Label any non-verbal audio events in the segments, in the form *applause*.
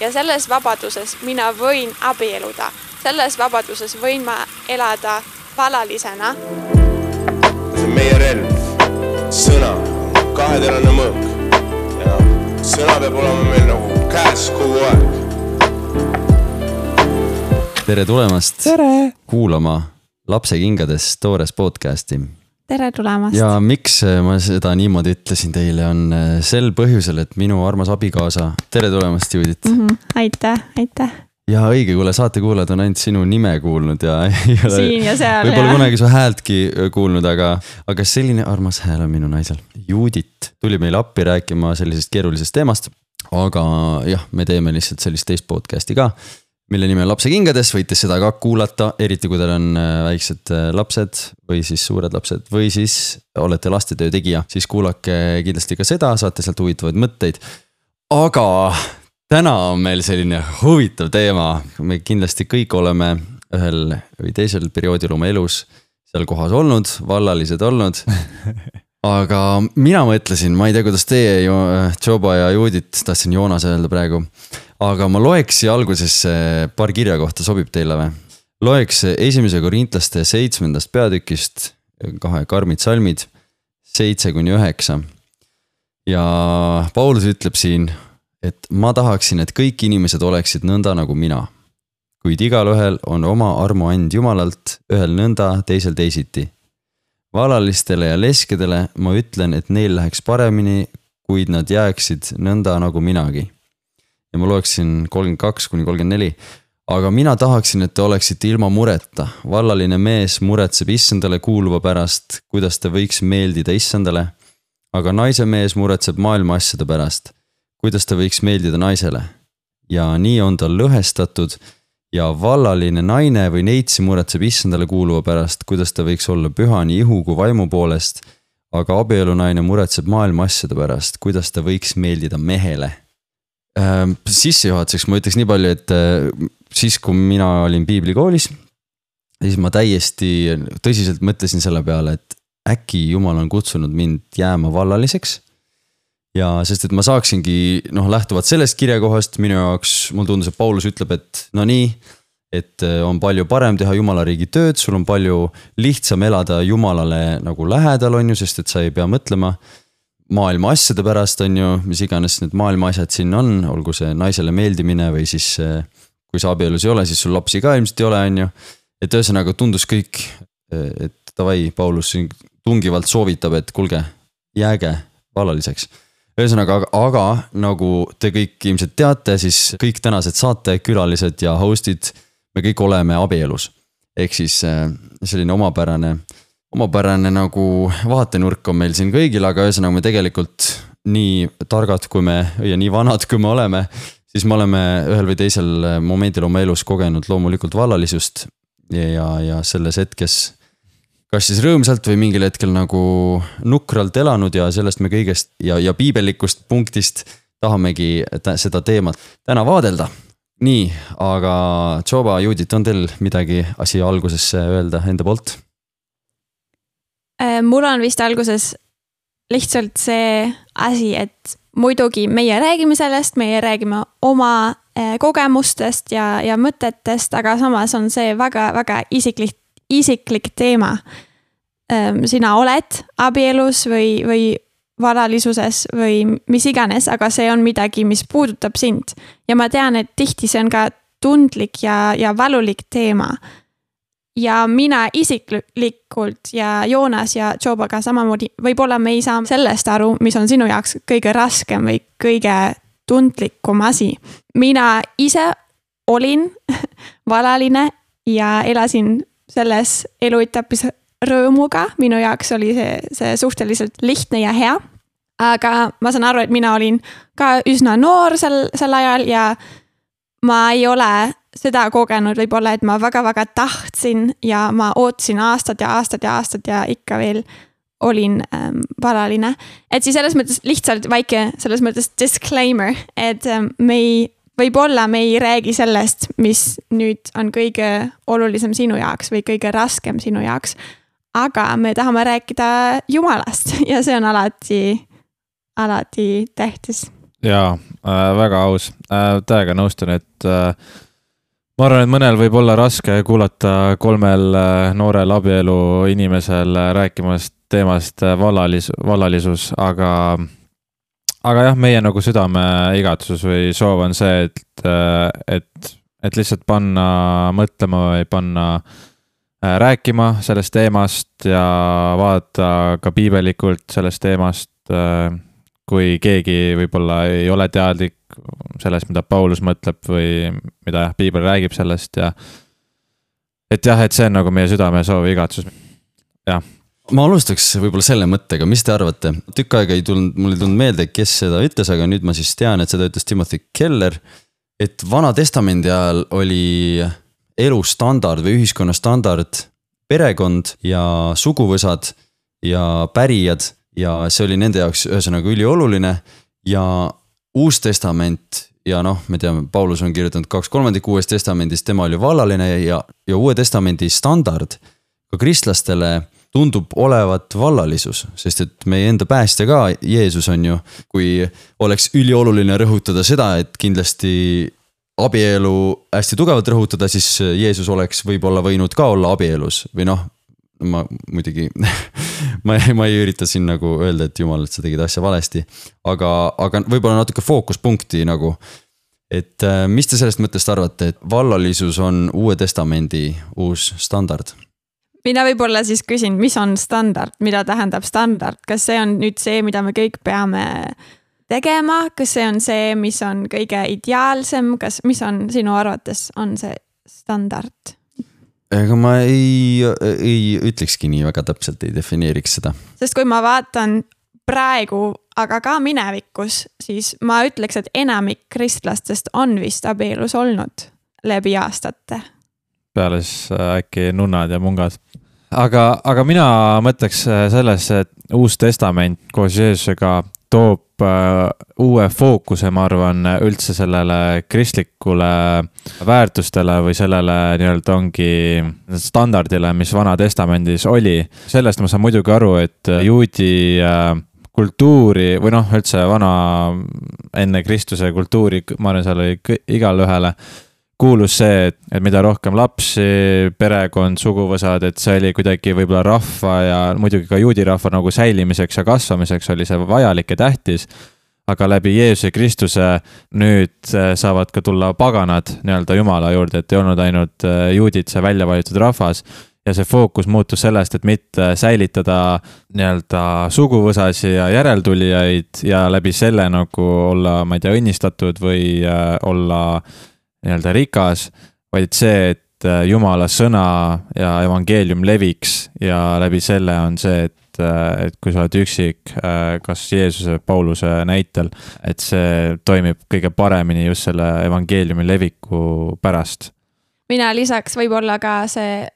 ja selles vabaduses mina võin abielluda, selles vabaduses võin ma elada valalisena. see on meie relv, sõna, kaheterane mõõk ja sõna peab olema meil nagu käes kogu aeg. tere tulemast tere! kuulama lapsekingades toores podcast'i tere tulemast! ja miks ma seda niimoodi ütlesin teile, on äh, sel põhjusel, et minu armas abikaasa, tere tulemast, Judit mm. -hmm. aitäh, aitäh! ja õige, kuule saatekuulajad on ainult sinu nime kuulnud ja *laughs* ei ole. võib-olla kunagi su häältki äh, kuulnud, aga, aga selline armas hääl on minu naisel. Judit tuli meile appi rääkima sellisest keerulisest teemast. aga jah, me teeme lihtsalt sellist teist podcast'i ka mille nimi on Lapsekingades, võite seda ka kuulata, eriti kui teil on äh, väiksed äh, lapsed või siis suured lapsed või siis olete lastetöö tegija, siis kuulake kindlasti ka seda, saate sealt huvitavaid mõtteid. aga täna on meil selline huvitav teema, me kindlasti kõik oleme ühel või teisel perioodil oma elus seal kohas olnud, vallalised olnud *laughs* aga mina mõtlesin, ma ei tea, kuidas teie, Joba ja Judit, tahtsin Joonas öelda praegu aga ma loeks siia algusesse paar kirja kohta, sobib teile või? loeks esimese korintlaste seitsmendast peatükist, kahe karmid salmid, seitse kuni üheksa. ja Paulus ütleb siin, et ma tahaksin, et kõik inimesed oleksid nõnda nagu mina. kuid igalühel on oma armuand Jumalalt, ühel nõnda, teisel teisiti. valalistele ja leskedele ma ütlen, et neil läheks paremini, kuid nad jääksid nõnda nagu minagi ja ma loeksin kolmkümmend kaks kuni kolmkümmend neli. aga mina tahaksin, et te oleksite ilma mureta, vallaline mees muretseb issandale kuuluva pärast, kuidas ta võiks meeldida issandale. aga naise mees muretseb maailma asjade pärast, kuidas ta võiks meeldida naisele. ja nii on ta lõhestatud ja vallaline naine või neitsi muretseb issandale kuuluva pärast, kuidas ta võiks olla püha nii ihu kui vaimu poolest. aga abielunaine muretseb maailma asjade pärast, kuidas ta võiks meeldida mehele sissejuhatuseks ma ütleks nii palju, et äh, siis, kui mina olin piiblikoolis, siis ma täiesti tõsiselt mõtlesin selle peale, et äkki jumal on kutsunud mind jääma vallaliseks. ja sest, et ma saaksingi noh, lähtuvalt sellest kirjakohast minu jaoks, mulle tundus, et Paulus ütleb, et no nii. et äh, on palju parem teha jumala riigi tööd, sul on palju lihtsam elada jumalale nagu lähedal, on ju, sest et sa ei pea mõtlema maailma asjade pärast, on ju, mis iganes need maailma asjad siin on, olgu see naisele meeldimine või siis kui sa abielus ei ole, siis sul lapsi ka ilmselt ei ole, on ju. et ühesõnaga tundus kõik, et davai, Paulus siin tungivalt soovitab, et kuulge, jääge vallaliseks. ühesõnaga, aga nagu te kõik ilmselt teate, siis kõik tänased saatekülalised ja host'id, me kõik oleme abielus. ehk siis selline omapärane omapärane nagu vaatenurk on meil siin kõigil, aga ühesõnaga me tegelikult nii targad, kui me ja nii vanad, kui me oleme, siis me oleme ühel või teisel momendil oma elus kogenud loomulikult vallalisust ja, ja selles hetkes kas siis rõõmsalt või mingil hetkel nagu nukralt elanud ja sellest me kõigest ja, ja piibellikust punktist tahamegi seda teemat täna vaadelda. nii, aga Tšoba, Judit, on teil midagi asja algusesse öelda enda poolt? Äh, mul on vist alguses lihtsalt see asi, et muidugi meie räägime sellest, meie räägime oma äh, kogemustest ja, ja mõtetest, aga samas on see väga-väga isiklik, isiklik teema. Ähm, sina oled abielus või, või varalisuses või mis iganes, aga see on midagi, mis puudutab sind. ja ma tean, et tihti see on ka tundlik ja, ja valulik teema ja mina isiklikult ja Joonas ja Jobaga samamoodi, võib-olla me ei saa sellest aru, mis on sinu jaoks kõige raskem või kõige tundlikum asi. mina ise olin *laughs* valaline ja elasin selles eluetapis rõõmuga, minu jaoks oli see, see suhteliselt lihtne ja hea. aga ma saan aru, et mina olin ka üsna noor sel, sel ajal ja ma ei ole seda kogenud võib-olla, et ma väga-väga tahtsin ja ma ootasin aastad ja aastad ja aastad ja ikka veel olin ähm, valaline. et siis selles mõttes lihtsalt väike selles mõttes disclaimer, et ähm, me ei, võib-olla me ei räägi sellest, mis nüüd on kõige olulisem sinu jaoks või kõige raskem sinu jaoks. aga me tahame rääkida Jumalast *laughs* ja see on alati, alati tähtis ja äh,, väga aus äh,, täiega nõustun, et äh, ma arvan, et mõnel võib olla raske kuulata kolmel äh, noorel abielu inimesel äh, rääkimas teemast äh, vallalis-, vallalisus, aga aga jah, meie nagu südameigatsus või soov on see, et, et, et lihtsalt panna mõtlema või panna rääkima sellest teemast ja vaadata ka piibelikult sellest teemast kui keegi võib-olla ei ole teadlik sellest, mida Paulus mõtleb või mida jah, piibel räägib sellest ja. et jah, et see on nagu meie südamesoov ja igatsus, jah. ma alustaks võib-olla selle mõttega, mis te arvate, tükk aega ei tulnud, mul ei tulnud meelde, kes seda ütles, aga nüüd ma siis tean, et seda ütles Timothy Keller. et Vana-testamendi ajal oli elustandard või ühiskonna standard perekond ja suguvõsad ja pärijad ja see oli nende jaoks ühesõnaga ülioluline ja Uus Testament ja noh, me teame, Paulus on kirjutanud kaks kolmandikku Uuest Testamendist, tema oli vallaline ja, ja Uue Testamendi standard ka kristlastele tundub olevat vallalisus, sest et meie enda päästja ka, Jeesus on ju, kui oleks ülioluline rõhutada seda, et kindlasti abielu hästi tugevalt rõhutada, siis Jeesus oleks võib-olla võinud ka olla abielus või noh, ma muidugi *laughs* ma, ma ei ürita siin nagu öelda, et jumal, et sa tegid asja valesti. aga, aga võib-olla natuke fookuspunkti nagu. et äh, mis te sellest mõttest arvate, et vallalisus on Uue Testamendi uus standard? mina võib-olla siis küsin, mis on standard, mida tähendab standard, kas see on nüüd see, mida me kõik peame tegema, kas see on see, mis on kõige ideaalsem, kas, mis on sinu arvates, on see standard? Ega ma ei, ei ütlekski nii väga täpselt, ei defineeriks seda. sest kui ma vaatan praegu, aga ka minevikus, siis ma ütleks, et enamik kristlastest on vist abielus olnud läbi aastate. peale siis äh, äkki nunnad ja mungad. aga, aga mina mõtleks äh, sellesse, et Uus Testament koos Jeesusega toob äh, uue fookuse, ma arvan, üldse sellele kristlikule väärtustele või sellele nii-öelda ongi standardile, mis Vana-testamendis oli. sellest ma saan muidugi aru, et juudi äh, kultuuri või noh, üldse vana, enne Kristuse kultuuri, ma arvan, seal oli igale ühele kuulus see, et, mida rohkem lapsi, perekond, suguvõsad, et see oli kuidagi võib-olla rahva ja muidugi ka juudi rahva nagu säilimiseks ja kasvamiseks oli see vajalik ja tähtis. aga läbi Jeesuse Kristuse nüüd äh, saavad ka tulla paganad nii-öelda Jumala juurde, et ei olnud ainult äh, juudid see välja valitud rahvas ja see fookus muutus sellest, et mitte säilitada nii-öelda suguvõsasi ja järeltulijaid ja läbi selle nagu olla, ma ei tea, õnnistatud või äh, olla nii-öelda rikas, vaid see, et äh, jumala sõna ja evangeelium leviks ja läbi selle on see, et, äh, et kui sa oled üksik, äh, kas Jeesuse, Pauluse näitel, et see toimib kõige paremini just selle evangeeliumi leviku pärast. mina lisaks võib-olla ka see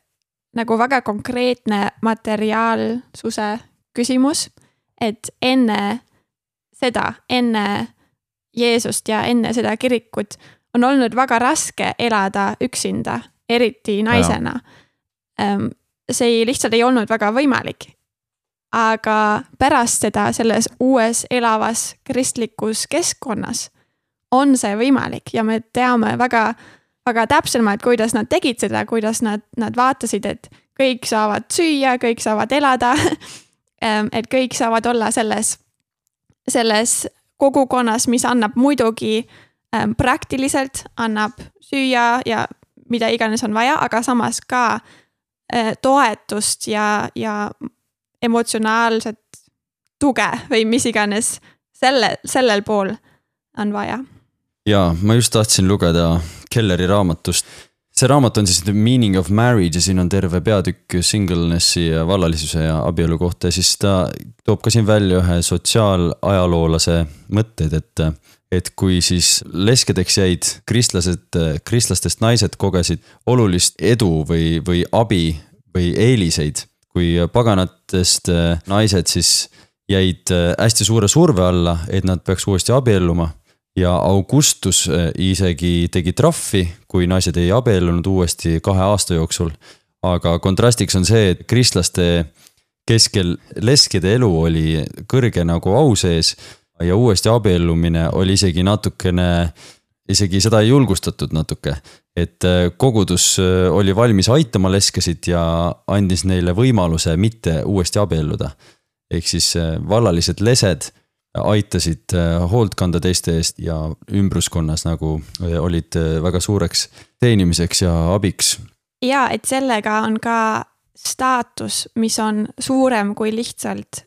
nagu väga konkreetne materiaalsuse küsimus, et enne seda, enne Jeesust ja enne seda kirikut on olnud väga raske elada üksinda, eriti naisena. Ehm, see ei, lihtsalt ei olnud väga võimalik. aga pärast seda selles uues elavas kristlikus keskkonnas on see võimalik ja me teame väga, väga täpsemalt, kuidas nad tegid seda, kuidas nad, nad vaatasid, et kõik saavad süüa, kõik saavad elada *laughs* ehm, et kõik saavad olla selles, selles kogukonnas, mis annab muidugi ähm, praktiliselt annab süüa ja mida iganes on vaja, aga samas ka äh, toetust ja, ja emotsionaalset tuge või mis iganes selle, sellel pool on vaja. ja ma just tahtsin lugeda Kelleri raamatust. see raamat on siis The Meaning of Marriage ja siin on terve peatükk singleness'i ja vallalisuse ja abielu kohta ja siis ta toob ka siin välja ühe sotsiaalajaloolase mõtteid, et et kui siis leskedeks jäid kristlased, kristlastest naised kogesid olulist edu või, või abi või eeliseid, kui paganatest äh, naised siis jäid äh, hästi suure surve alla, et nad peaks uuesti abielluma. ja Augustus äh, isegi tegi trahvi, kui naised ei abiellunud uuesti kahe aasta jooksul. aga kontrastiks on see, et kristlaste keskel leskede elu oli kõrge nagu au sees ja uuesti abiellumine oli isegi natukene, isegi seda ei julgustatud natuke. et äh, kogudus äh, oli valmis aitama leskasid ja andis neile võimaluse mitte uuesti abielluda. ehk siis äh, vallalised lesed aitasid hoolt kanda teiste eest ja ümbruskonnas nagu olid väga suureks teenimiseks ja abiks. ja et sellega on ka staatus, mis on suurem kui lihtsalt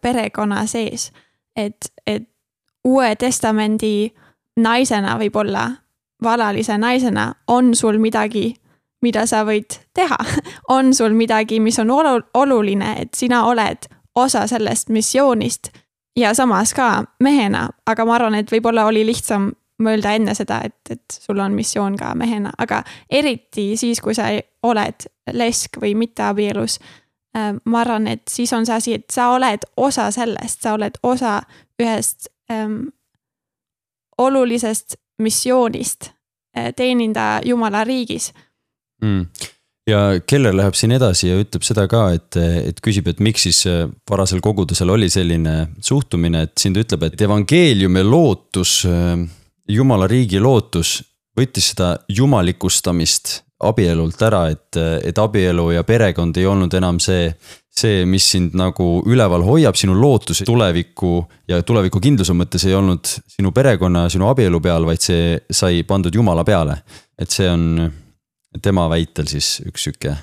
perekonna sees. Et, et Uue Testamendi naisena võib-olla, valalise naisena, on sul midagi, mida sa võid teha *laughs* on sul midagi, mis on olu-, oluline, et sina oled osa sellest missioonist ja samas ka mehena, aga ma arvan, et võib-olla oli lihtsam mõelda enne seda, et, et sul on missioon ka mehena, aga eriti siis, kui sa oled lesk või mitteabielus. Äh, ma arvan, et siis on see asi, et sa oled osa sellest, sa oled osa ühest ähm, olulisest missioonist äh, teenida Jumala riigis mm. ja Keller läheb siin edasi ja ütleb seda ka, et, et küsib, et miks siis äh, varasel kogudusel oli selline suhtumine, et siin ta ütleb, et evangeeliumi lootus, äh, Jumala riigi lootus võttis seda jumalikustamist abielult ära, et, et abielu ja perekond ei olnud enam see see, mis sind nagu üleval hoiab, sinu lootus tuleviku ja tulevikukindluse mõttes ei olnud sinu perekonna, sinu abielu peal, vaid see sai pandud jumala peale. et see on tema väitel siis üks sihuke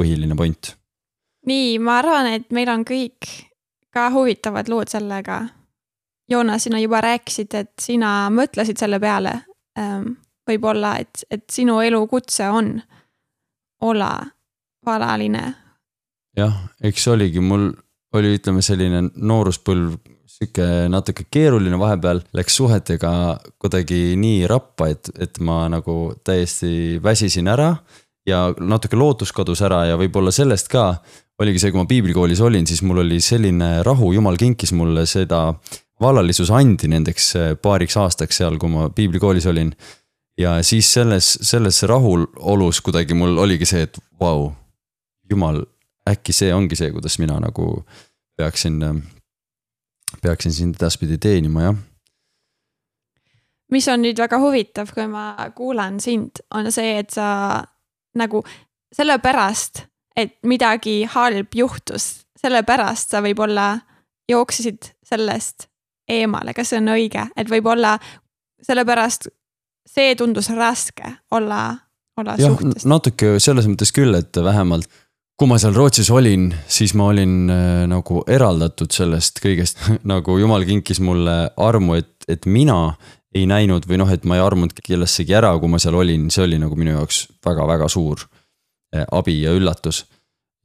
põhiline point. nii, ma arvan, et meil on kõik ka huvitavad lood sellega. Joonas, sina juba rääkisid, et sina mõtlesid selle peale ähm,. Võib-olla, et, et sinu elukutse on olla valaline jah, eks oligi, mul oli, ütleme selline nooruspõlv sihuke natuke keeruline, vahepeal läks suhetega kuidagi nii rappa, et, et ma nagu täiesti väsisin ära. ja natuke lootus kadus ära ja võib-olla sellest ka oligi see, kui ma piiblikoolis olin, siis mul oli selline rahu, jumal kinkis mulle seda vallalisuse andi nendeks paariks aastaks seal, kui ma piiblikoolis olin. Ja siis selles, selles rahulolus kuidagi mul oligi see, et vau wow,, jumal äkki see ongi see, kuidas mina nagu peaksin, peaksin sind edaspidi teenima, jah. mis on nüüd väga huvitav, kui ma kuulan sind, on see, et sa nagu sellepärast, et midagi halb juhtus, sellepärast sa võib-olla jooksisid sellest eemale, kas see on õige, et võib-olla sellepärast see tundus raske olla, olla jah, suhtes. natuke selles mõttes küll, et vähemalt kui ma seal Rootsis olin, siis ma olin äh, nagu eraldatud sellest kõigest *laughs* nagu jumal kinkis mulle armu, et, et mina ei näinud või noh, et ma ei armunud kellessegi ära, kui ma seal olin, see oli nagu minu jaoks väga-väga suur äh, abi ja üllatus.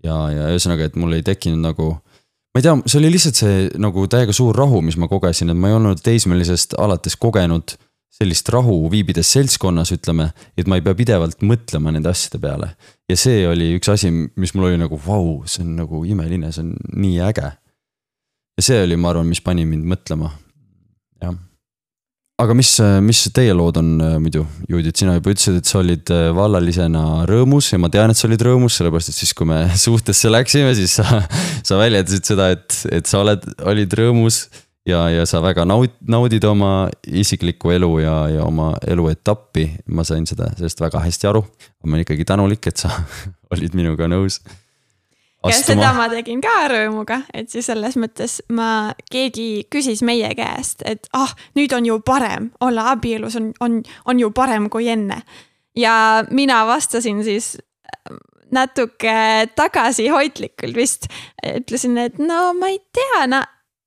ja, ja ühesõnaga, et mul ei tekkinud nagu, ma ei tea, see oli lihtsalt see nagu täiega suur rahu, mis ma kogesin, et ma ei olnud teismelisest alates kogenud sellist rahu viibides seltskonnas, ütleme, et ma ei pea pidevalt mõtlema nende asjade peale. ja see oli üks asi, mis mul oli nagu vau, see on nagu imeline, see on nii äge. ja see oli, ma arvan, mis pani mind mõtlema, jah. aga mis, mis teie lood on muidu, Judith, sina juba ütlesid, et sa olid vallalisena rõõmus ja ma tean, et sa olid rõõmus, sellepärast et siis, kui me *laughs* suhtesse läksime, siis sa, sa väljendasid seda, et, et sa oled, olid rõõmus ja, ja sa väga naud-, naudid oma isiklikku elu ja, ja oma eluetappi. ma sain seda, sellest väga hästi aru. ma olen ikkagi tänulik, et sa *laughs* olid minuga nõus. ja seda ma tegin ka rõõmuga, et siis selles mõttes ma, keegi küsis meie käest, et ah, nüüd on ju parem olla abielus on, on, on ju parem kui enne. ja mina vastasin siis äh, natuke tagasihoidlikult vist, ütlesin, et no ma ei tea, no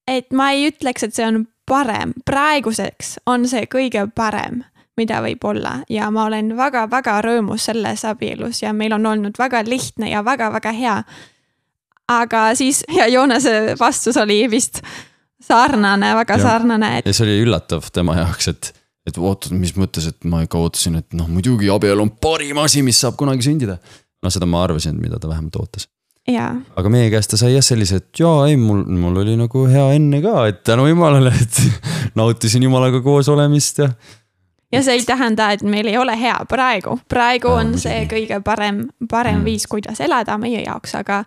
et ma ei ütleks, et see on parem, praeguseks on see kõige parem, mida võib olla ja ma olen väga-väga rõõmus selles abielus ja meil on olnud väga lihtne ja väga-väga hea. aga siis ja Joonase vastus oli vist sarnane, väga ja. sarnane et.... ja see oli üllatav tema jaoks, et, et oot, mis mõttes, et ma ikka ootasin, et noh, muidugi abielu on parim asi, mis saab kunagi sündida. no seda ma arvasin, mida ta vähemalt ootas aga meie käest ta sai jah sellise, et jaa, ei mul, mul oli nagu hea enne ka, et tänu jumalale, et *laughs* nautisin jumalaga koos olemist ja. ja see ei tähenda, et meil ei ole hea praegu, praegu ja, on see kõige parem, parem mm. viis, kuidas elada meie jaoks, aga.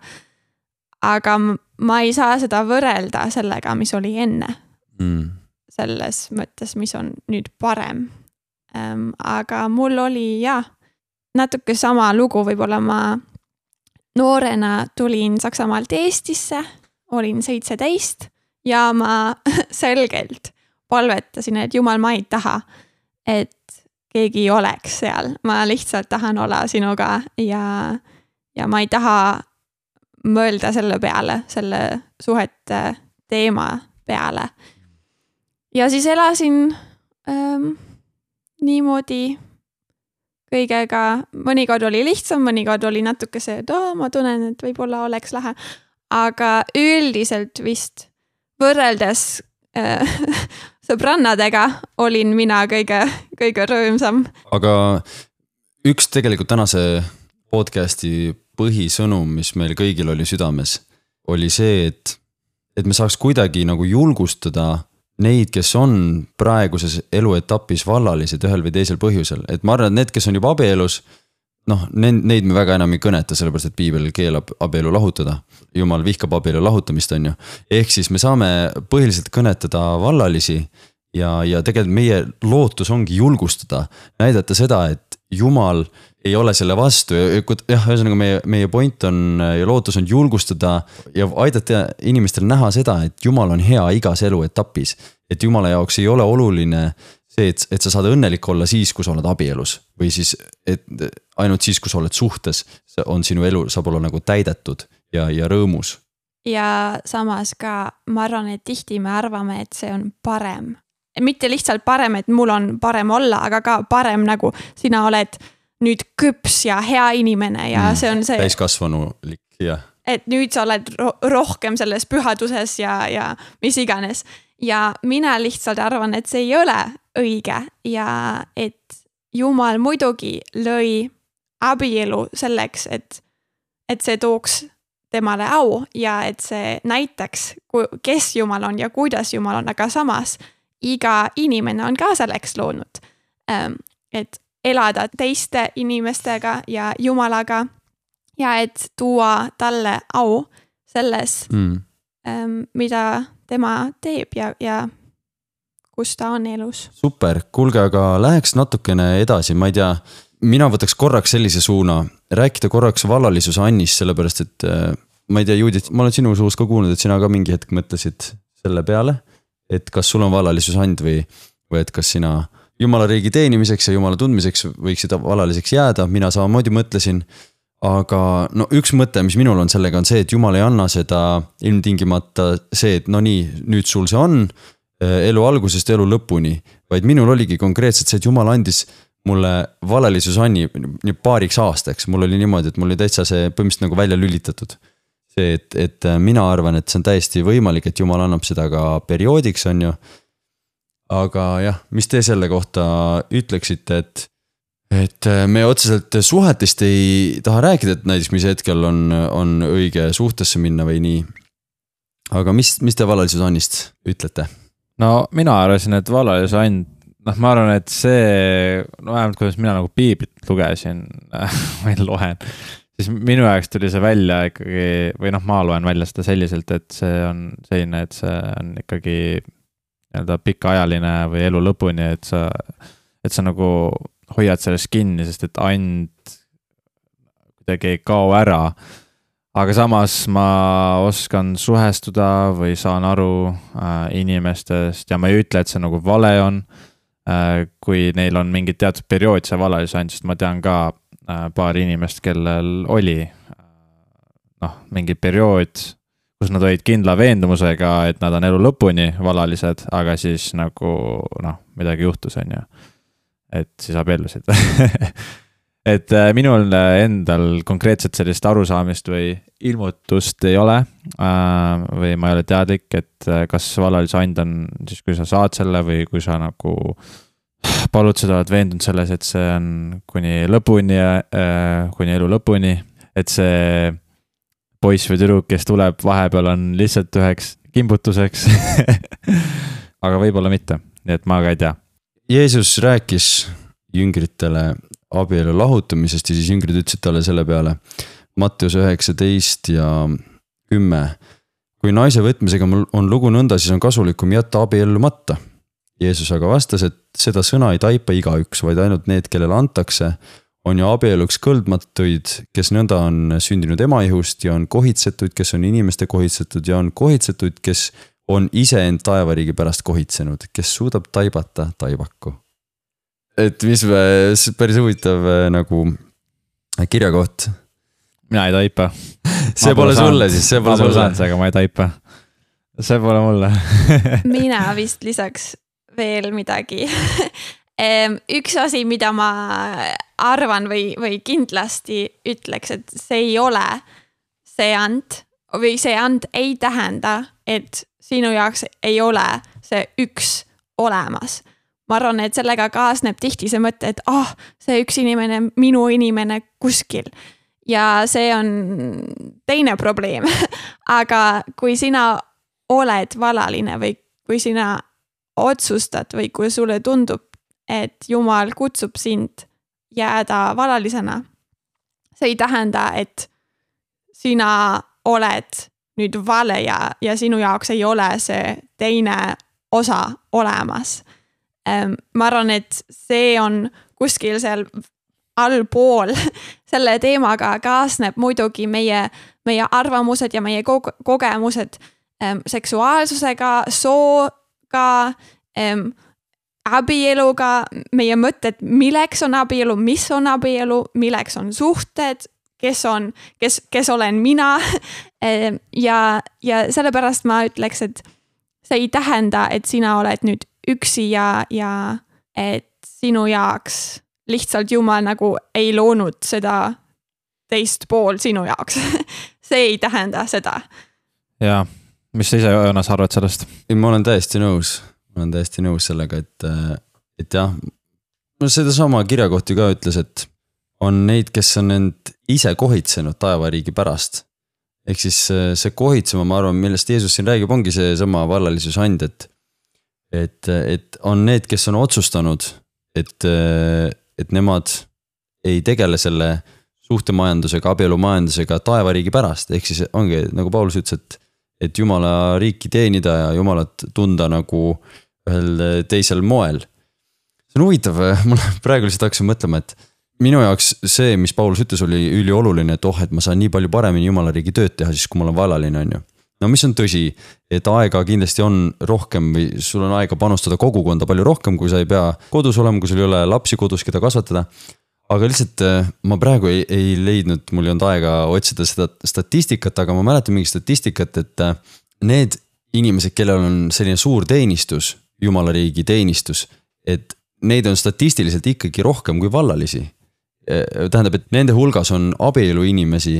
aga ma ei saa seda võrrelda sellega, mis oli enne mm.. selles mõttes, mis on nüüd parem ähm,. aga mul oli jah, natuke sama lugu, võib-olla ma noorena tulin Saksamaalt Eestisse, olin seitseteist ja ma *laughs* selgelt palvetasin, et jumal, ma ei taha, et keegi oleks seal, ma lihtsalt tahan olla sinuga ja, ja ma ei taha mõelda selle peale, selle suhete teema peale. ja siis elasin ähm, niimoodi kõigega, mõnikord oli lihtsam, mõnikord oli natuke see, et oo, ma tunnen, et võib-olla oleks lahe. aga üldiselt vist võrreldes äh, *laughs* sõbrannadega olin mina kõige, kõige rõõmsam. aga üks tegelikult tänase podcast'i põhisõnum, mis meil kõigil oli südames, oli see, et, et me saaks kuidagi nagu julgustada neid, kes on praeguses eluetapis vallalised ühel või teisel põhjusel, et ma arvan, et need, kes on juba abielus. noh, neid, neid me väga enam ei kõneta, sellepärast et piibel keelab abielu lahutada. jumal vihkab abielu lahutamist, on ju. ehk siis me saame põhiliselt kõnetada vallalisi ja, ja tegelikult meie lootus ongi julgustada, näidata seda, et jumal ei ole selle vastu ja jah, ühesõnaga meie, meie point on ja lootus on julgustada ja aidata inimestel näha seda, et jumal on hea igas eluetapis. et jumala jaoks ei ole oluline see, et, et sa saad õnnelik olla siis, kui sa oled abielus või siis, et ainult siis, kui sa oled suhtes, on sinu elu, saab olla nagu täidetud ja, ja rõõmus. ja samas ka ma arvan, et tihti me arvame, et see on parem. mitte lihtsalt parem, et mul on parem olla, aga ka parem nagu sina oled nüüd küps ja hea inimene ja mm, see on see. täiskasvanulik, jah. et nüüd sa oled ro rohkem selles pühaduses ja, ja mis iganes. ja mina lihtsalt arvan, et see ei ole õige ja et jumal muidugi lõi abielu selleks, et, et see tooks temale au ja et see näitaks, kes Jumal on ja kuidas Jumal on, aga samas iga inimene on ka selleks loonud. Ähm, et elada teiste inimestega ja Jumalaga. ja et tuua talle au selles mm., mida tema teeb ja, ja kus ta on elus. super, kuulge, aga läheks natukene edasi, ma ei tea, mina võtaks korraks sellise suuna, rääkida korraks vallalisuse Annist, sellepärast et äh, ma ei tea, Judith, ma olen sinu suust ka kuulnud, et sina ka mingi hetk mõtlesid selle peale. et kas sul on vallalisus and või, või et kas sina jumala riigi teenimiseks ja jumala tundmiseks võiksid alaliseks jääda, mina samamoodi mõtlesin. aga no üks mõte, mis minul on sellega, on see, et jumal ei anna seda ilmtingimata see, et no nii, nüüd sul see on. Eh, elu algusest elu lõpuni, vaid minul oligi konkreetselt see, et jumal andis mulle valelisus Anni paariks aastaks, mul oli niimoodi, et mul oli täitsa see põhimõtteliselt nagu välja lülitatud. see, et, et mina arvan, et see on täiesti võimalik, et jumal annab seda ka perioodiks, on ju aga jah, mis te selle kohta ütleksite, et, et äh, me otseselt suhetest ei taha rääkida, et näiteks mis hetkel on, on õige suhtesse minna või nii. aga mis, mis te vallalise Annist ütlete? no mina arvasin, et vallalise Ann, noh, ma arvan, et see, no vähemalt kuidas mina nagu piiblit lugesin *laughs* või loen siis minu jaoks tuli see välja ikkagi või noh, ma loen välja seda selliselt, et see on selline, et see on ikkagi nii-öelda pikaajaline või elu lõpuni, et sa, et sa nagu hoiad sellest kinni, sest et and kuidagi ei kao ära. aga samas ma oskan suhestuda või saan aru äh, inimestest ja ma ei ütle, et see nagu vale on äh,. kui neil on mingi teatud periood see valalis and, sest ma tean ka äh, paari inimest, kellel oli äh, noh, mingi periood kus nad olid kindla veendumusega, et nad on elu lõpuni valalised, aga siis nagu noh, midagi juhtus, on ju. et siis abiellusid *laughs* et äh, minul endal konkreetselt sellist arusaamist või ilmutust ei ole. Äh, või ma ei ole teadlik, et äh, kas vallalise and on siis, kui sa saad selle või kui sa nagu palud seda, oled veendunud selles, et see on kuni lõpuni, kuni elu lõpuni, et see poiss või tüdruk, kes tuleb vahepeal, on lihtsalt üheks kimbutuseks *laughs* aga võib-olla mitte, nii et ma ka ei tea. Jeesus rääkis jüngritele abielu lahutamisest ja siis jüngrid ütlesid talle selle peale. Mattius üheksateist ja kümme. kui naise võtmisega on lugu nõnda, siis on kasulikum jätta abiellumata. Jeesus aga vastas, et seda sõna ei taipa igaüks, vaid ainult need, kellele antakse on ju abieluks kõlbmatuid, kes nõnda on sündinud ema ihust ja on kohitsetuid, kes on inimeste kohitsetud ja on kohitsetuid, kes on iseend taevariigi pärast kohitsenud, kes suudab taibata taibaku. et mis päris huvitav äh, nagu kirjakoht. mina ei taipa. *laughs* see pole sulle siis, see pole sulle. aga ma ei taipa. see pole mulle mina vist lisaks veel midagi *laughs* üks asi, mida ma arvan või, või kindlasti ütleks, et see ei ole see and või see and ei tähenda, et sinu jaoks ei ole see üks olemas. ma arvan, et sellega kaasneb tihti see mõte, et ah oh,, see üks inimene, minu inimene kuskil. ja see on teine probleem *laughs* aga kui sina oled valaline või kui sina otsustad või kui sulle tundub, et Jumal kutsub sind jääda valalisena. see ei tähenda, et sina oled nüüd vale ja, ja sinu jaoks ei ole see teine osa olemas. Ehm, ma arvan, et see on kuskil seal allpool *laughs* selle teemaga kaasneb muidugi meie, meie arvamused ja meie kogemused ähm, seksuaalsusega, sooga ähm,, abieluga, meie mõtted, milleks on abielu, mis on abielu, milleks on suhted, kes on, kes, kes olen mina. *laughs* Ehm, ja, ja sellepärast ma ütleks, et see ei tähenda, et sina oled nüüd üksi ja, ja et sinu jaoks lihtsalt Jumal nagu ei loonud seda teist pool sinu jaoks *laughs* see ei tähenda seda. ja, mis sa ise, Joonas, arvad sellest? ei, ma olen täiesti nõus ma olen täiesti nõus sellega, et, et jah. no sedasama kirjakohti ka ütles, et on neid, kes on end ise kohitsenud taevariigi pärast. ehk siis see kohitsema, ma arvan, millest Jeesus siin räägib, ongi seesama vallalisuse and, et. et, et on need, kes on otsustanud, et, et nemad ei tegele selle suhtemajandusega, abielumajandusega taevariigi pärast, ehk siis ongi nagu Paulus ütles, et et jumala riiki teenida ja jumalat tunda nagu ühel teisel moel. see on huvitav, *laughs* mul praegu lihtsalt hakkasin mõtlema, et minu jaoks see, mis Paulus ütles, oli ülioluline, et oh, et ma saan nii palju paremini jumala riigi tööd teha, siis kui ma olen vallaline, on ju. no mis on tõsi, et aega kindlasti on rohkem või sul on aega panustada kogukonda palju rohkem, kui sa ei pea kodus olema, kui sul ei ole lapsi kodus, keda kasvatada aga lihtsalt äh, ma praegu ei, ei leidnud, mul ei olnud aega otsida seda statistikat, aga ma mäletan mingit statistikat, et äh, need inimesed, kellel on selline suur teenistus, jumala riigi teenistus, et neid on statistiliselt ikkagi rohkem kui vallalisi. Äh, tähendab, et nende hulgas on abielu inimesi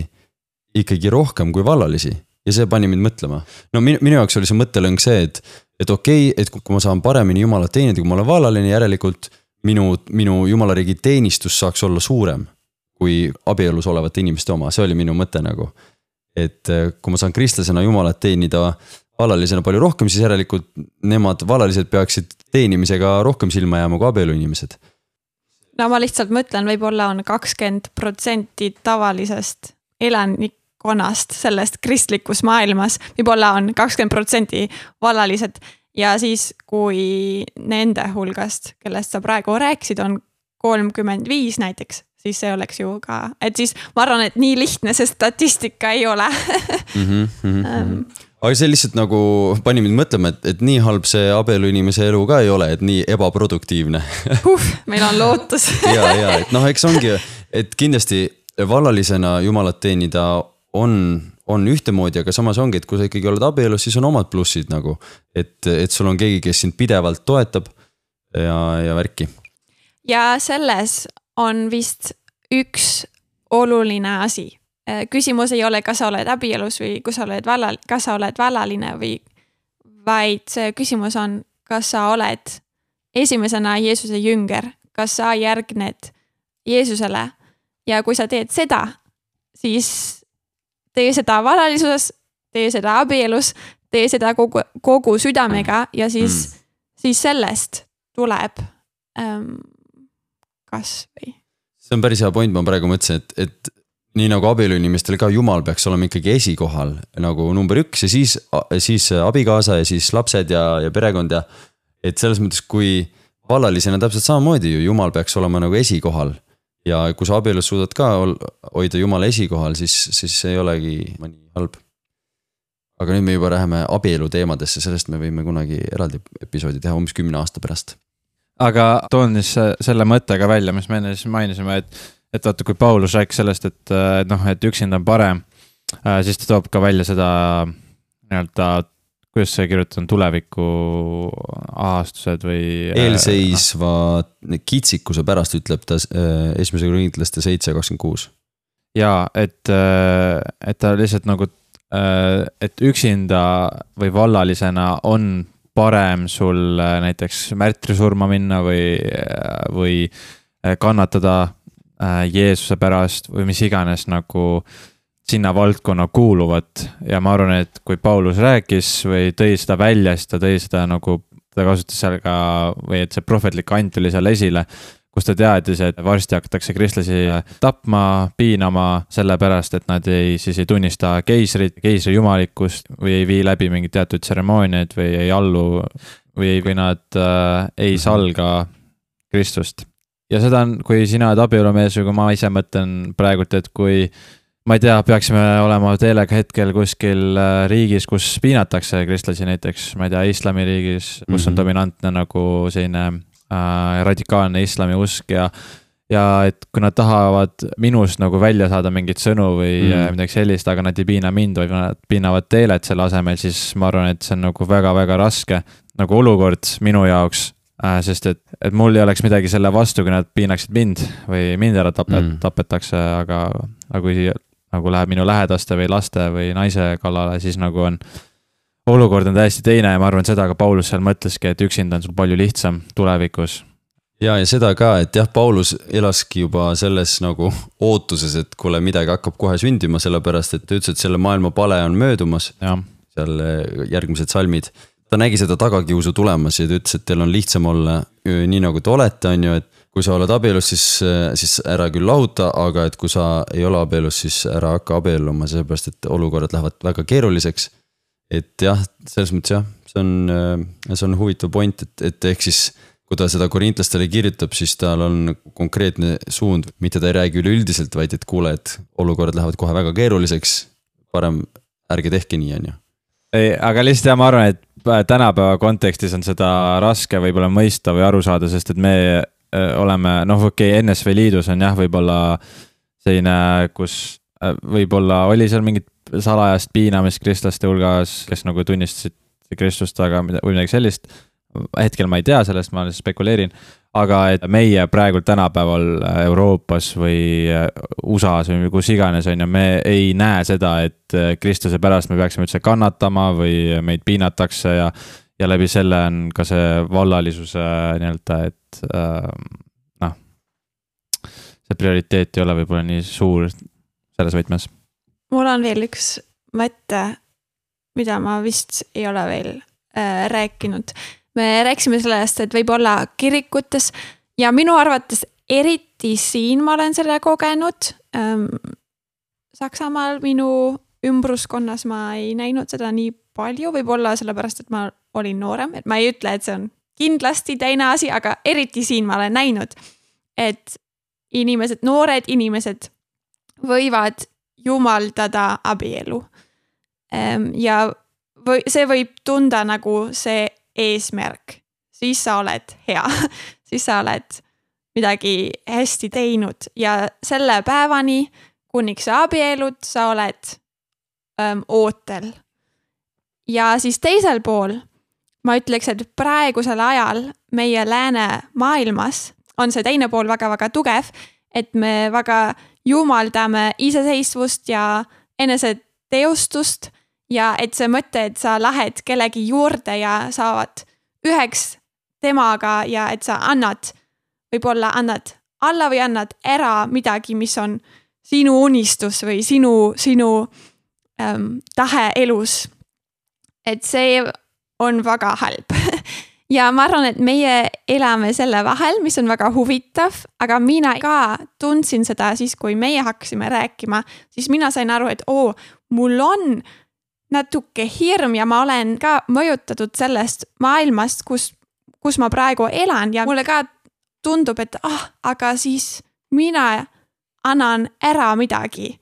ikkagi rohkem kui vallalisi ja see pani mind mõtlema. no minu, minu jaoks oli see mõttelõng see, et, et okei okay,, et kui ma saan paremini jumalat teenida, kui ma olen vallaline, järelikult minu, minu jumala riigi teenistus saaks olla suurem kui abielus olevate inimeste oma, see oli minu mõte nagu. et eh, kui ma saan kristlasena jumalat teenida vallalisena palju rohkem, siis järelikult nemad, vallalised peaksid teenimisega rohkem silma jääma kui abielu inimesed. no ma lihtsalt mõtlen, võib-olla on kakskümmend protsenti tavalisest elanikkonnast sellest kristlikus maailmas, võib-olla on kakskümmend protsenti vallalised ja siis, kui nende hulgast, kellest sa praegu rääkisid, on kolmkümmend viis näiteks, siis see oleks ju ka, et siis ma arvan, et nii lihtne see statistika ei ole *laughs* mm. -hmm, mm -hmm. Aga see lihtsalt nagu pani mind mõtlema, et, et nii halb see abielu inimese elu ka ei ole, et nii ebaproduktiivne huh, meil on lootus *laughs* ja, ja et noh, eks ongi, et kindlasti vallalisena jumalat teenida on on ühtemoodi, aga samas ongi, et kui sa ikkagi oled abielus, siis on omad plussid nagu. et, et sul on keegi, kes sind pidevalt toetab ja, ja värki. ja selles on vist üks oluline asi. Äh, küsimus ei ole, kas sa oled abielus või kui sa oled vallal, kas sa oled vallaline või, vaid see küsimus on, kas sa oled esimesena Jeesuse jünger, kas sa järgned Jeesusele ja kui sa teed seda, siis tee seda valalisuses, tee seda abielus, tee seda kogu, kogu südamega ja siis mm., siis sellest tuleb ähm, kasv või. see on päris hea point, ma praegu mõtlesin, et, et nii nagu abieluinimestel ka jumal peaks olema ikkagi esikohal nagu number üks ja siis, siis abikaasa ja siis lapsed ja, ja perekond ja. et selles mõttes, kui vallalisena täpselt samamoodi ju jumal peaks olema nagu esikohal. ja kui sa abielus suudad ka hoida jumala esikohal, siis, siis ei olegi mõni halb. aga nüüd me juba läheme abielu teemadesse, sellest me võime kunagi eraldi episoodi teha umbes kümne aasta pärast. aga toon siis se- selle mõtte ka välja, mis me enne siis mainisime, et, et vaata, kui Paulus rääkis sellest, et äh, noh, et üksinda on parem, siis ta toob ka välja seda nii-öelda, kuidas see kirjutatud on, tuleviku ahastused või. äh, eelseisva kitsikuse pärast ütleb ta äh, esimese korintlaste seitse kakskümmend kuus. jaa, et, et ta lihtsalt nagu, et üksinda või vallalisena on parem sul äh, näiteks märtrisurma minna või, või äh, kannatada äh, Jeesuse pärast või mis iganes nagu sinna valdkonna kuuluvat ja ma arvan, et kui Paulus rääkis või tõi seda välja, siis ta tõi seda nagu, ta kasutas seal ka või et see prohvetlik ant tuli seal esile kus ta teadis, et varsti hakatakse kristlasi tapma, piinama, sellepärast et nad ei, siis ei tunnista keisrit, keisri jumalikkust või ei vii läbi mingeid teatud tseremooniaid või ei allu või, või nad äh, ei salga Kristust. Ja seda on, kui sina oled abielumees või kui ma ise mõtlen praegult, et kui ma ei tea, peaksime olema teelega hetkel kuskil äh, riigis, kus piinatakse kristlasi näiteks, ma ei tea, islamiriigis, kus mm -hmm. on dominantne nagu selline äh, radikaalne islamiusk ja ja et kui nad tahavad minust nagu välja saada mingeid sõnu või mm. Midagi sellist, aga nad ei piina mind, vaid nad piinavad teelet selle asemel, siis ma arvan, et see on nagu väga-väga raske nagu olukord minu jaoks. Sest et, et mul ei oleks midagi selle vastu, kui nad piinaksid mind või mind ära tapet- Mm. tapetakse, aga, aga kui nagu läheb minu lähedaste või laste või naise kallale, siis nagu on olukord on täiesti teine ja ma arvan, seda ka Paulus seal mõtleski, et üksinda on sul palju lihtsam tulevikus ja, ja seda ka, et jah, Paulus elaski juba selles nagu ootuses, et kuule, midagi hakkab kohe sündima, sellepärast et ta ütles, et selle maailma pale on möödumas. seal järgmised salmid. Ta nägi seda tagakiusu tulemas ja ta ütles, et teil on lihtsam olla nii nagu te olete, on ju, et kui sa oled abielus, siis, siis ära küll lahuta, aga et kui sa ei ole abielus, siis ära hakka abielluma, sellepärast et olukorrad lähevad väga keeruliseks. et jah, selles mõttes jah, see on, see on huvitav point, et, et ehk siis kui ta seda korintlastele kirjutab, siis tal on konkreetne suund, mitte ta ei räägi üleüldiselt, vaid et kuule, et olukorrad lähevad kohe väga keeruliseks. parem ärge tehke nii, on ju. ei, aga lihtsalt jah, ma arvan, et tänapäeva kontekstis on seda raske võib-olla mõista või aru saada, sest et me öö, oleme, noh, okei okay,, NSV Liidus on jah, võib-olla selline, kus äh, võib-olla oli seal mingit salajast piinamist kristlaste hulgas, kes nagu tunnistasid Kristust, aga mida, või midagi sellist. Hetkel ma ei tea sellest, ma spekuleerin, aga et meie praegult tänapäeval Euroopas või USA-s või kus iganes, on ju, me ei näe seda, et Kristuse pärast me peaksime üldse kannatama või meid piinatakse ja ja läbi selle on ka see vallalisuse nii-öelda, et äh, noh, see prioriteet ei ole võib-olla nii suur selles võtmes. mul on veel üks mõte, mida ma vist ei ole veel äh, rääkinud. Me rääkisime sellest, et võib-olla kirikutes ja minu arvates eriti siin ma olen selle kogenud ähm,. Saksamaal minu ümbruskonnas ma ei näinud seda nii palju, võib-olla sellepärast, et ma olin noorem, et ma ei ütle, et see on kindlasti teine asi, aga eriti siin ma olen näinud, et inimesed, noored inimesed võivad jumaldada abielu. ja või see võib tunda nagu see eesmärk, siis sa oled hea, *laughs* siis sa oled midagi hästi teinud. Ja selle päevani, kuniks sa abielud, sa oled öö, ootel. ja siis teisel pool ma ütleks, et praegusel ajal meie läänemaailmas on see teine pool väga-väga tugev, et me väga jumaldame iseseisvust ja eneseteostust ja et see mõte, et sa lähed kellegi juurde ja saavad üheks temaga ja et sa annad, võib-olla annad alla või annad ära midagi, mis on sinu unistus või sinu, sinu ähm, tahe elus. et see on väga halb *laughs* ja ma arvan, et meie elame selle vahel, mis on väga huvitav, aga mina ka tundsin seda siis, kui meie hakkasime rääkima, siis mina sain aru, et oo, mul on natuke hirm ja ma olen ka mõjutatud sellest maailmast, kus kus ma praegu elan ja mulle ka tundub, et ah, aga siis mina annan ära midagi.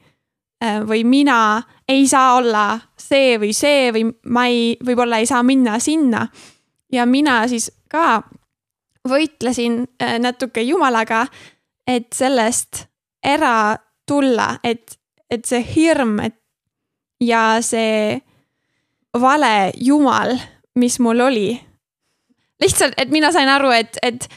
Äh, või mina ei saa olla see või see või ma ei, võib-olla ei saa minna sinna. ja mina siis ka võitlesin äh, natuke Jumalaga, et sellest ära tulla, et, et see hirm, et ja see vale Jumal, mis mul oli. lihtsalt, et mina sain aru, et, et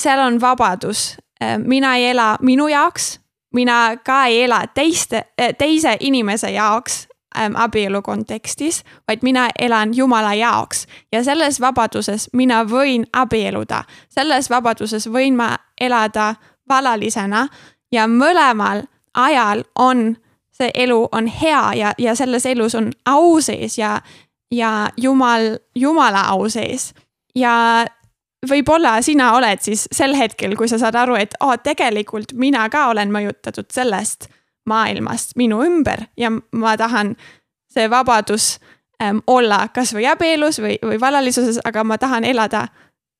seal on vabadus. Äh, mina ei ela minu jaoks, mina ka ei ela teiste, äh, teise inimese jaoks ähm, abielu kontekstis, vaid mina elan Jumala jaoks ja selles vabaduses mina võin abielluda, selles vabaduses võin ma elada valalisena ja mõlemal ajal on see elu on hea ja, ja selles elus on au sees ja, ja Jumal, Jumala au sees. ja võib-olla sina oled siis sel hetkel, kui sa saad aru, et oh, tegelikult mina ka olen mõjutatud sellest maailmast minu ümber ja ma tahan see vabadus ähm, olla kasvõi abielus või, või valalisuses, aga ma tahan elada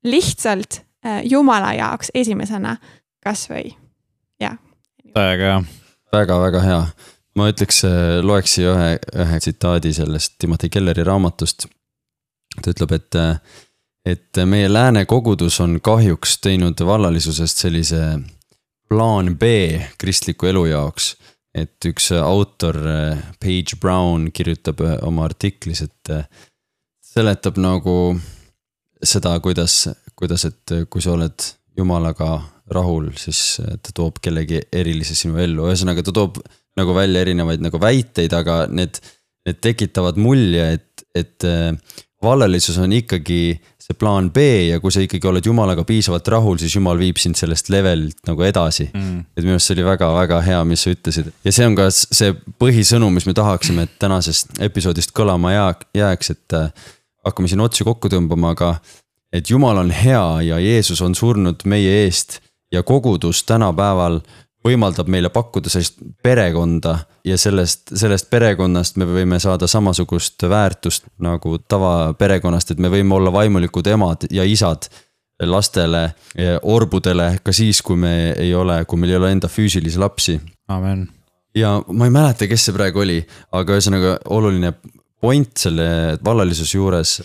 lihtsalt äh, Jumala jaoks esimesena kasvõi, jah. täiega hea. väga-väga hea ma ütleks, äh, loeks siia ühe, ühe tsitaadi sellest Timothy Kelleri raamatust. ta ütleb, et, äh, et meie lääne kogudus on kahjuks teinud vallalisusest sellise plaan B kristliku elu jaoks. et üks autor, äh, Page Brown kirjutab oma artiklis, et seletab nagu seda, kuidas, kuidas, et kui sa oled jumalaga rahul, siis ta toob kellegi erilise sinu ellu, ühesõnaga ta toob nagu välja erinevaid nagu väiteid, aga need, need tekitavad mulje, et, et äh, vallalisus on ikkagi see plaan B ja kui sa ikkagi oled jumalaga piisavalt rahul, siis jumal viib sind sellest levelilt nagu edasi. Mm.. et minu arust see oli väga-väga hea, mis sa ütlesid. Ja see on ka see põhisõnum, mis me tahaksime, et tänasest episoodist kõlama jää, jääks, et äh, hakkame siin otsi kokku tõmbama, aga et jumal on hea ja Jeesus on surnud meie eest ja kogudus tänapäeval võimaldab meile pakkuda sellist perekonda ja sellest, sellest perekonnast me võime saada samasugust väärtust nagu tavaperekonnast, et me võime olla vaimulikud emad ja isad lastele, orbudele ka siis, kui me ei ole, kui meil ei ole enda füüsilisi lapsi. amen. ja ma ei mäleta, kes see praegu oli, aga ühesõnaga oluline point selle vallalisuse juures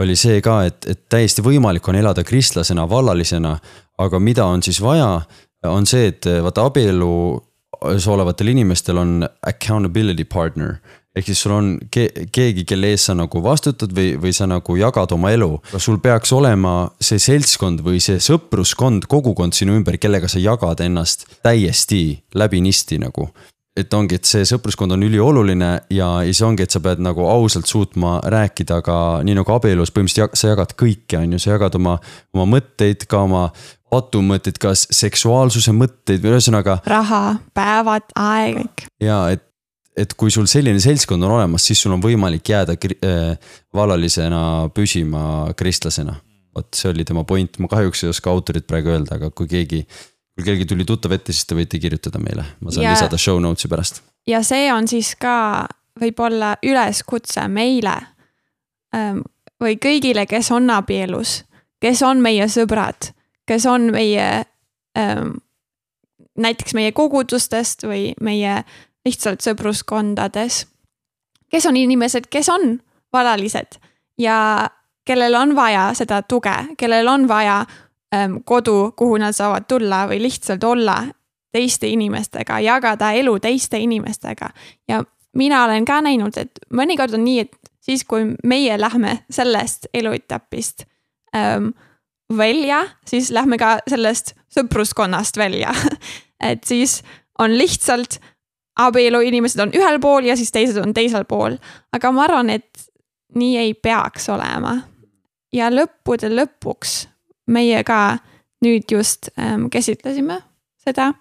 oli see ka, et, et täiesti võimalik on elada kristlasena, vallalisena, aga mida on siis vaja on see, et eh, vaata abielus olevatel inimestel on accountability partner. ehk siis sul on ke keegi, kelle ees sa nagu vastutad või, või sa nagu jagad oma elu. sul peaks olema see seltskond või see sõpruskond, kogukond sinu ümber, kellega sa jagad ennast täiesti läbinisti nagu et ongi, et see sõpruskond on ülioluline ja, ja see ongi, et sa pead nagu ausalt suutma rääkida ka nii nagu abielus põhimõtteliselt sa jagad kõike, on ju, sa jagad oma, oma mõtteid, ka oma patumõtteid, ka seksuaalsuse mõtteid või ühesõnaga. raha, päevad, aeg, kõik. ja et, et kui sul selline seltskond on olemas, siis sul on võimalik jääda äh, vallalisena püsima kristlasena. vot see oli tema point, ma kahjuks ei oska autorit praegu öelda, aga kui keegi kui kellelgi tuli tuttav ette, siis te võite kirjutada meile, ma saan ja, lisada show notes'i pärast. ja see on siis ka võib-olla üleskutse meile ähm, või kõigile, kes on abielus, kes on meie sõbrad, kes on meie ähm, näiteks meie kogudustest või meie lihtsalt sõpruskondades. kes on inimesed, kes on valalised ja kellel on vaja seda tuge, kellel on vaja Ähm, kodu, kuhu nad saavad tulla või lihtsalt olla teiste inimestega, jagada elu teiste inimestega. ja mina olen ka näinud, et mõnikord on nii, et siis, kui meie lähme sellest eluetapist ähm, välja, siis lähme ka sellest sõpruskonnast välja *laughs* et siis on lihtsalt abielu inimesed on ühel pool ja siis teised on teisel pool. aga ma arvan, et nii ei peaks olema. ja lõppude lõpuks meie ka nüüd just ähm, käsitlesime seda,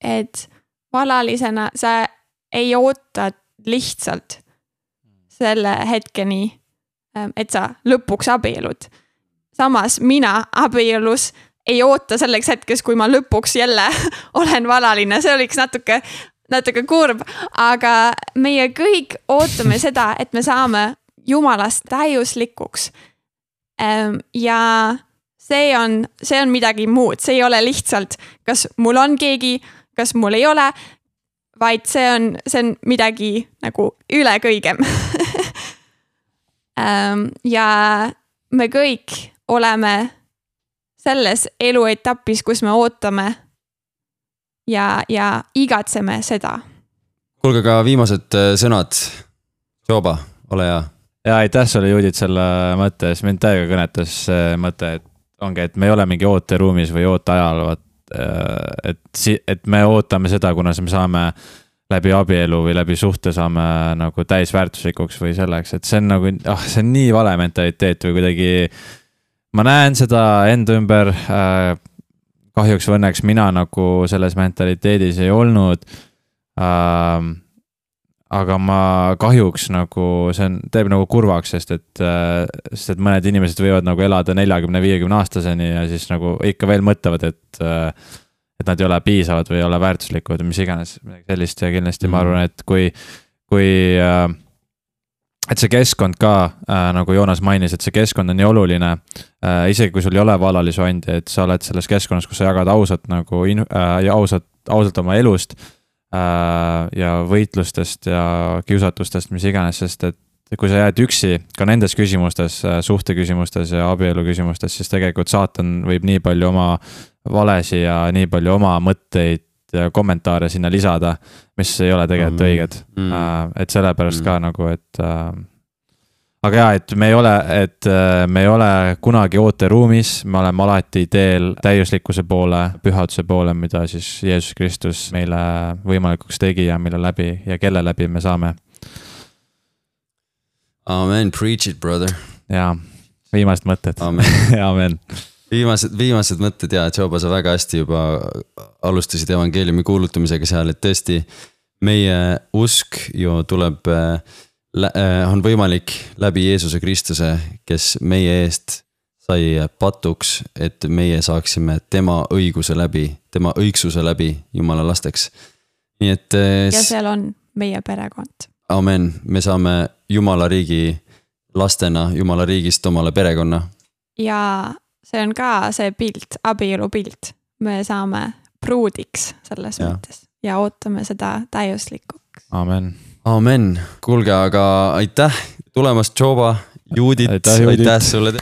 et valalisena sa ei oota lihtsalt selle hetkeni, ähm, et sa lõpuks abiellud. Samas mina abielus ei oota selleks hetkeks, kui ma lõpuks jälle *laughs* olen valaline, see oleks natuke, natuke kurb, aga meie kõik ootame seda, et me saame jumalast täiuslikuks. Ähm, ja see on, see on midagi muud, see ei ole lihtsalt, kas mul on keegi, kas mul ei ole, vaid see on, see on midagi nagu üle kõigem *laughs* ähm, ja me kõik oleme selles eluetapis, kus me ootame ja, ja igatseme seda. kuulge, aga viimased äh, sõnad. Jooba, ole hea. ja aitäh sulle, Judit, selle mõtte eest, mind täiega kõnetas see mõte, et ongi, et me ei ole mingi ooteruumis või ooteajal, vaat äh, et et me ootame seda, kuna me saame läbi abielu või läbi suhte saame nagu täisväärtuslikuks või selleks, et see on nagu, ah, see on nii vale mentaliteet või kuidagi. Ma näen seda enda ümber äh,. kahjuks või õnneks mina nagu selles mentaliteedis ei olnud äh, aga ma kahjuks nagu, see on, teeb nagu kurvaks, sest et, äh, sest et mõned inimesed võivad nagu elada neljakümne, viiekümne aastaseni ja siis nagu ikka veel mõtlevad, et. Äh, et nad ei ole piisavad või ei ole väärtuslikud või mis iganes, midagi sellist ja kindlasti mm. ma arvan, et kui, kui äh, et see keskkond ka äh,, nagu Joonas mainis, et see keskkond on nii oluline äh,. isegi kui sul ei ole vallalisi andi, et sa oled selles keskkonnas, kus sa jagad ausalt nagu in- äh,, ausalt, ausalt oma elust äh, ja võitlustest ja kiusatustest, mis iganes, sest et kui sa jääd üksi ka nendes küsimustes, äh, suhteküsimustes ja abielu küsimustes, siis tegelikult saatan võib nii palju oma valesi ja nii palju oma mõtteid ja kommentaare sinna lisada, mis ei ole tegelikult mm. õiged mm.. Äh, et sellepärast mm. ka nagu, et aga jaa, et me ei ole, et äh, me ei ole kunagi ooteruumis, me oleme alati teel täiuslikkuse poole, pühaduse poole, mida siis Jeesus Kristus meile võimalikuks tegi ja mille läbi ja kelle läbi me saame. Amen, preach it, brother. jaa, viimased mõtted. amen *laughs* amen viimased, viimased mõtted ja, Joba, sa väga hästi juba alustasid evangeeliumi kuulutamisega seal, et tõesti. meie usk ju tuleb äh, Äh, on võimalik läbi Jeesuse Kristuse, kes meie eest sai patuks, et meie saaksime tema õiguse läbi, tema õigsuse läbi Jumala lasteks. nii et. Äh, ja seal on meie perekond. amen, me saame Jumala riigi lastena Jumala riigist omale perekonna. ja see on ka see pilt, abielu pilt, me saame pruudiks selles ja. mõttes ja ootame seda täiuslikuks. amen amen, kuulge, aga aitäh tulemast, Joba, Judit, aitäh, aitäh sulle.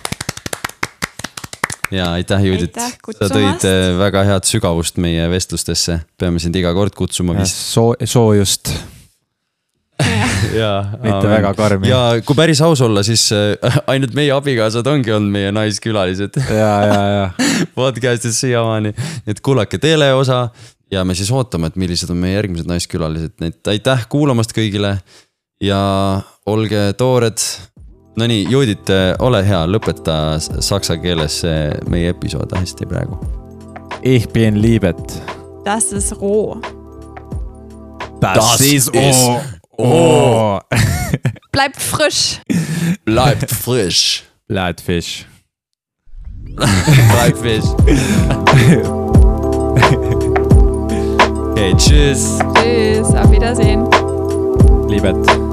ja aitäh, Judit, sa tõid äh, väga head sügavust meie vestlustesse, peame sind iga kord kutsuma soojust mitte väga karmi. ja kui päris aus olla, siis äh, *laughs* ainult meie abikaasad ongi olnud meie naiskülalised. ja, ja, ja. *laughs* podcast'is siiamaani, nii et kuulake teleosa ja me siis ootame, et millised on meie järgmised naiskülalised, nii et aitäh kuulamast kõigile. ja olge toored. Nonii, Judit, ole hea, lõpeta saksa keeles meie episood hästi praegu. Ich bin liebet. Das ist roh. Das, das ist roh. Oh. *laughs* Bleibt frisch. Bleibt frisch. Bleibt Fisch. Bleibt Fisch. *laughs* Okay, tschüss. Tschüss, auf Wiedersehen. Liebet.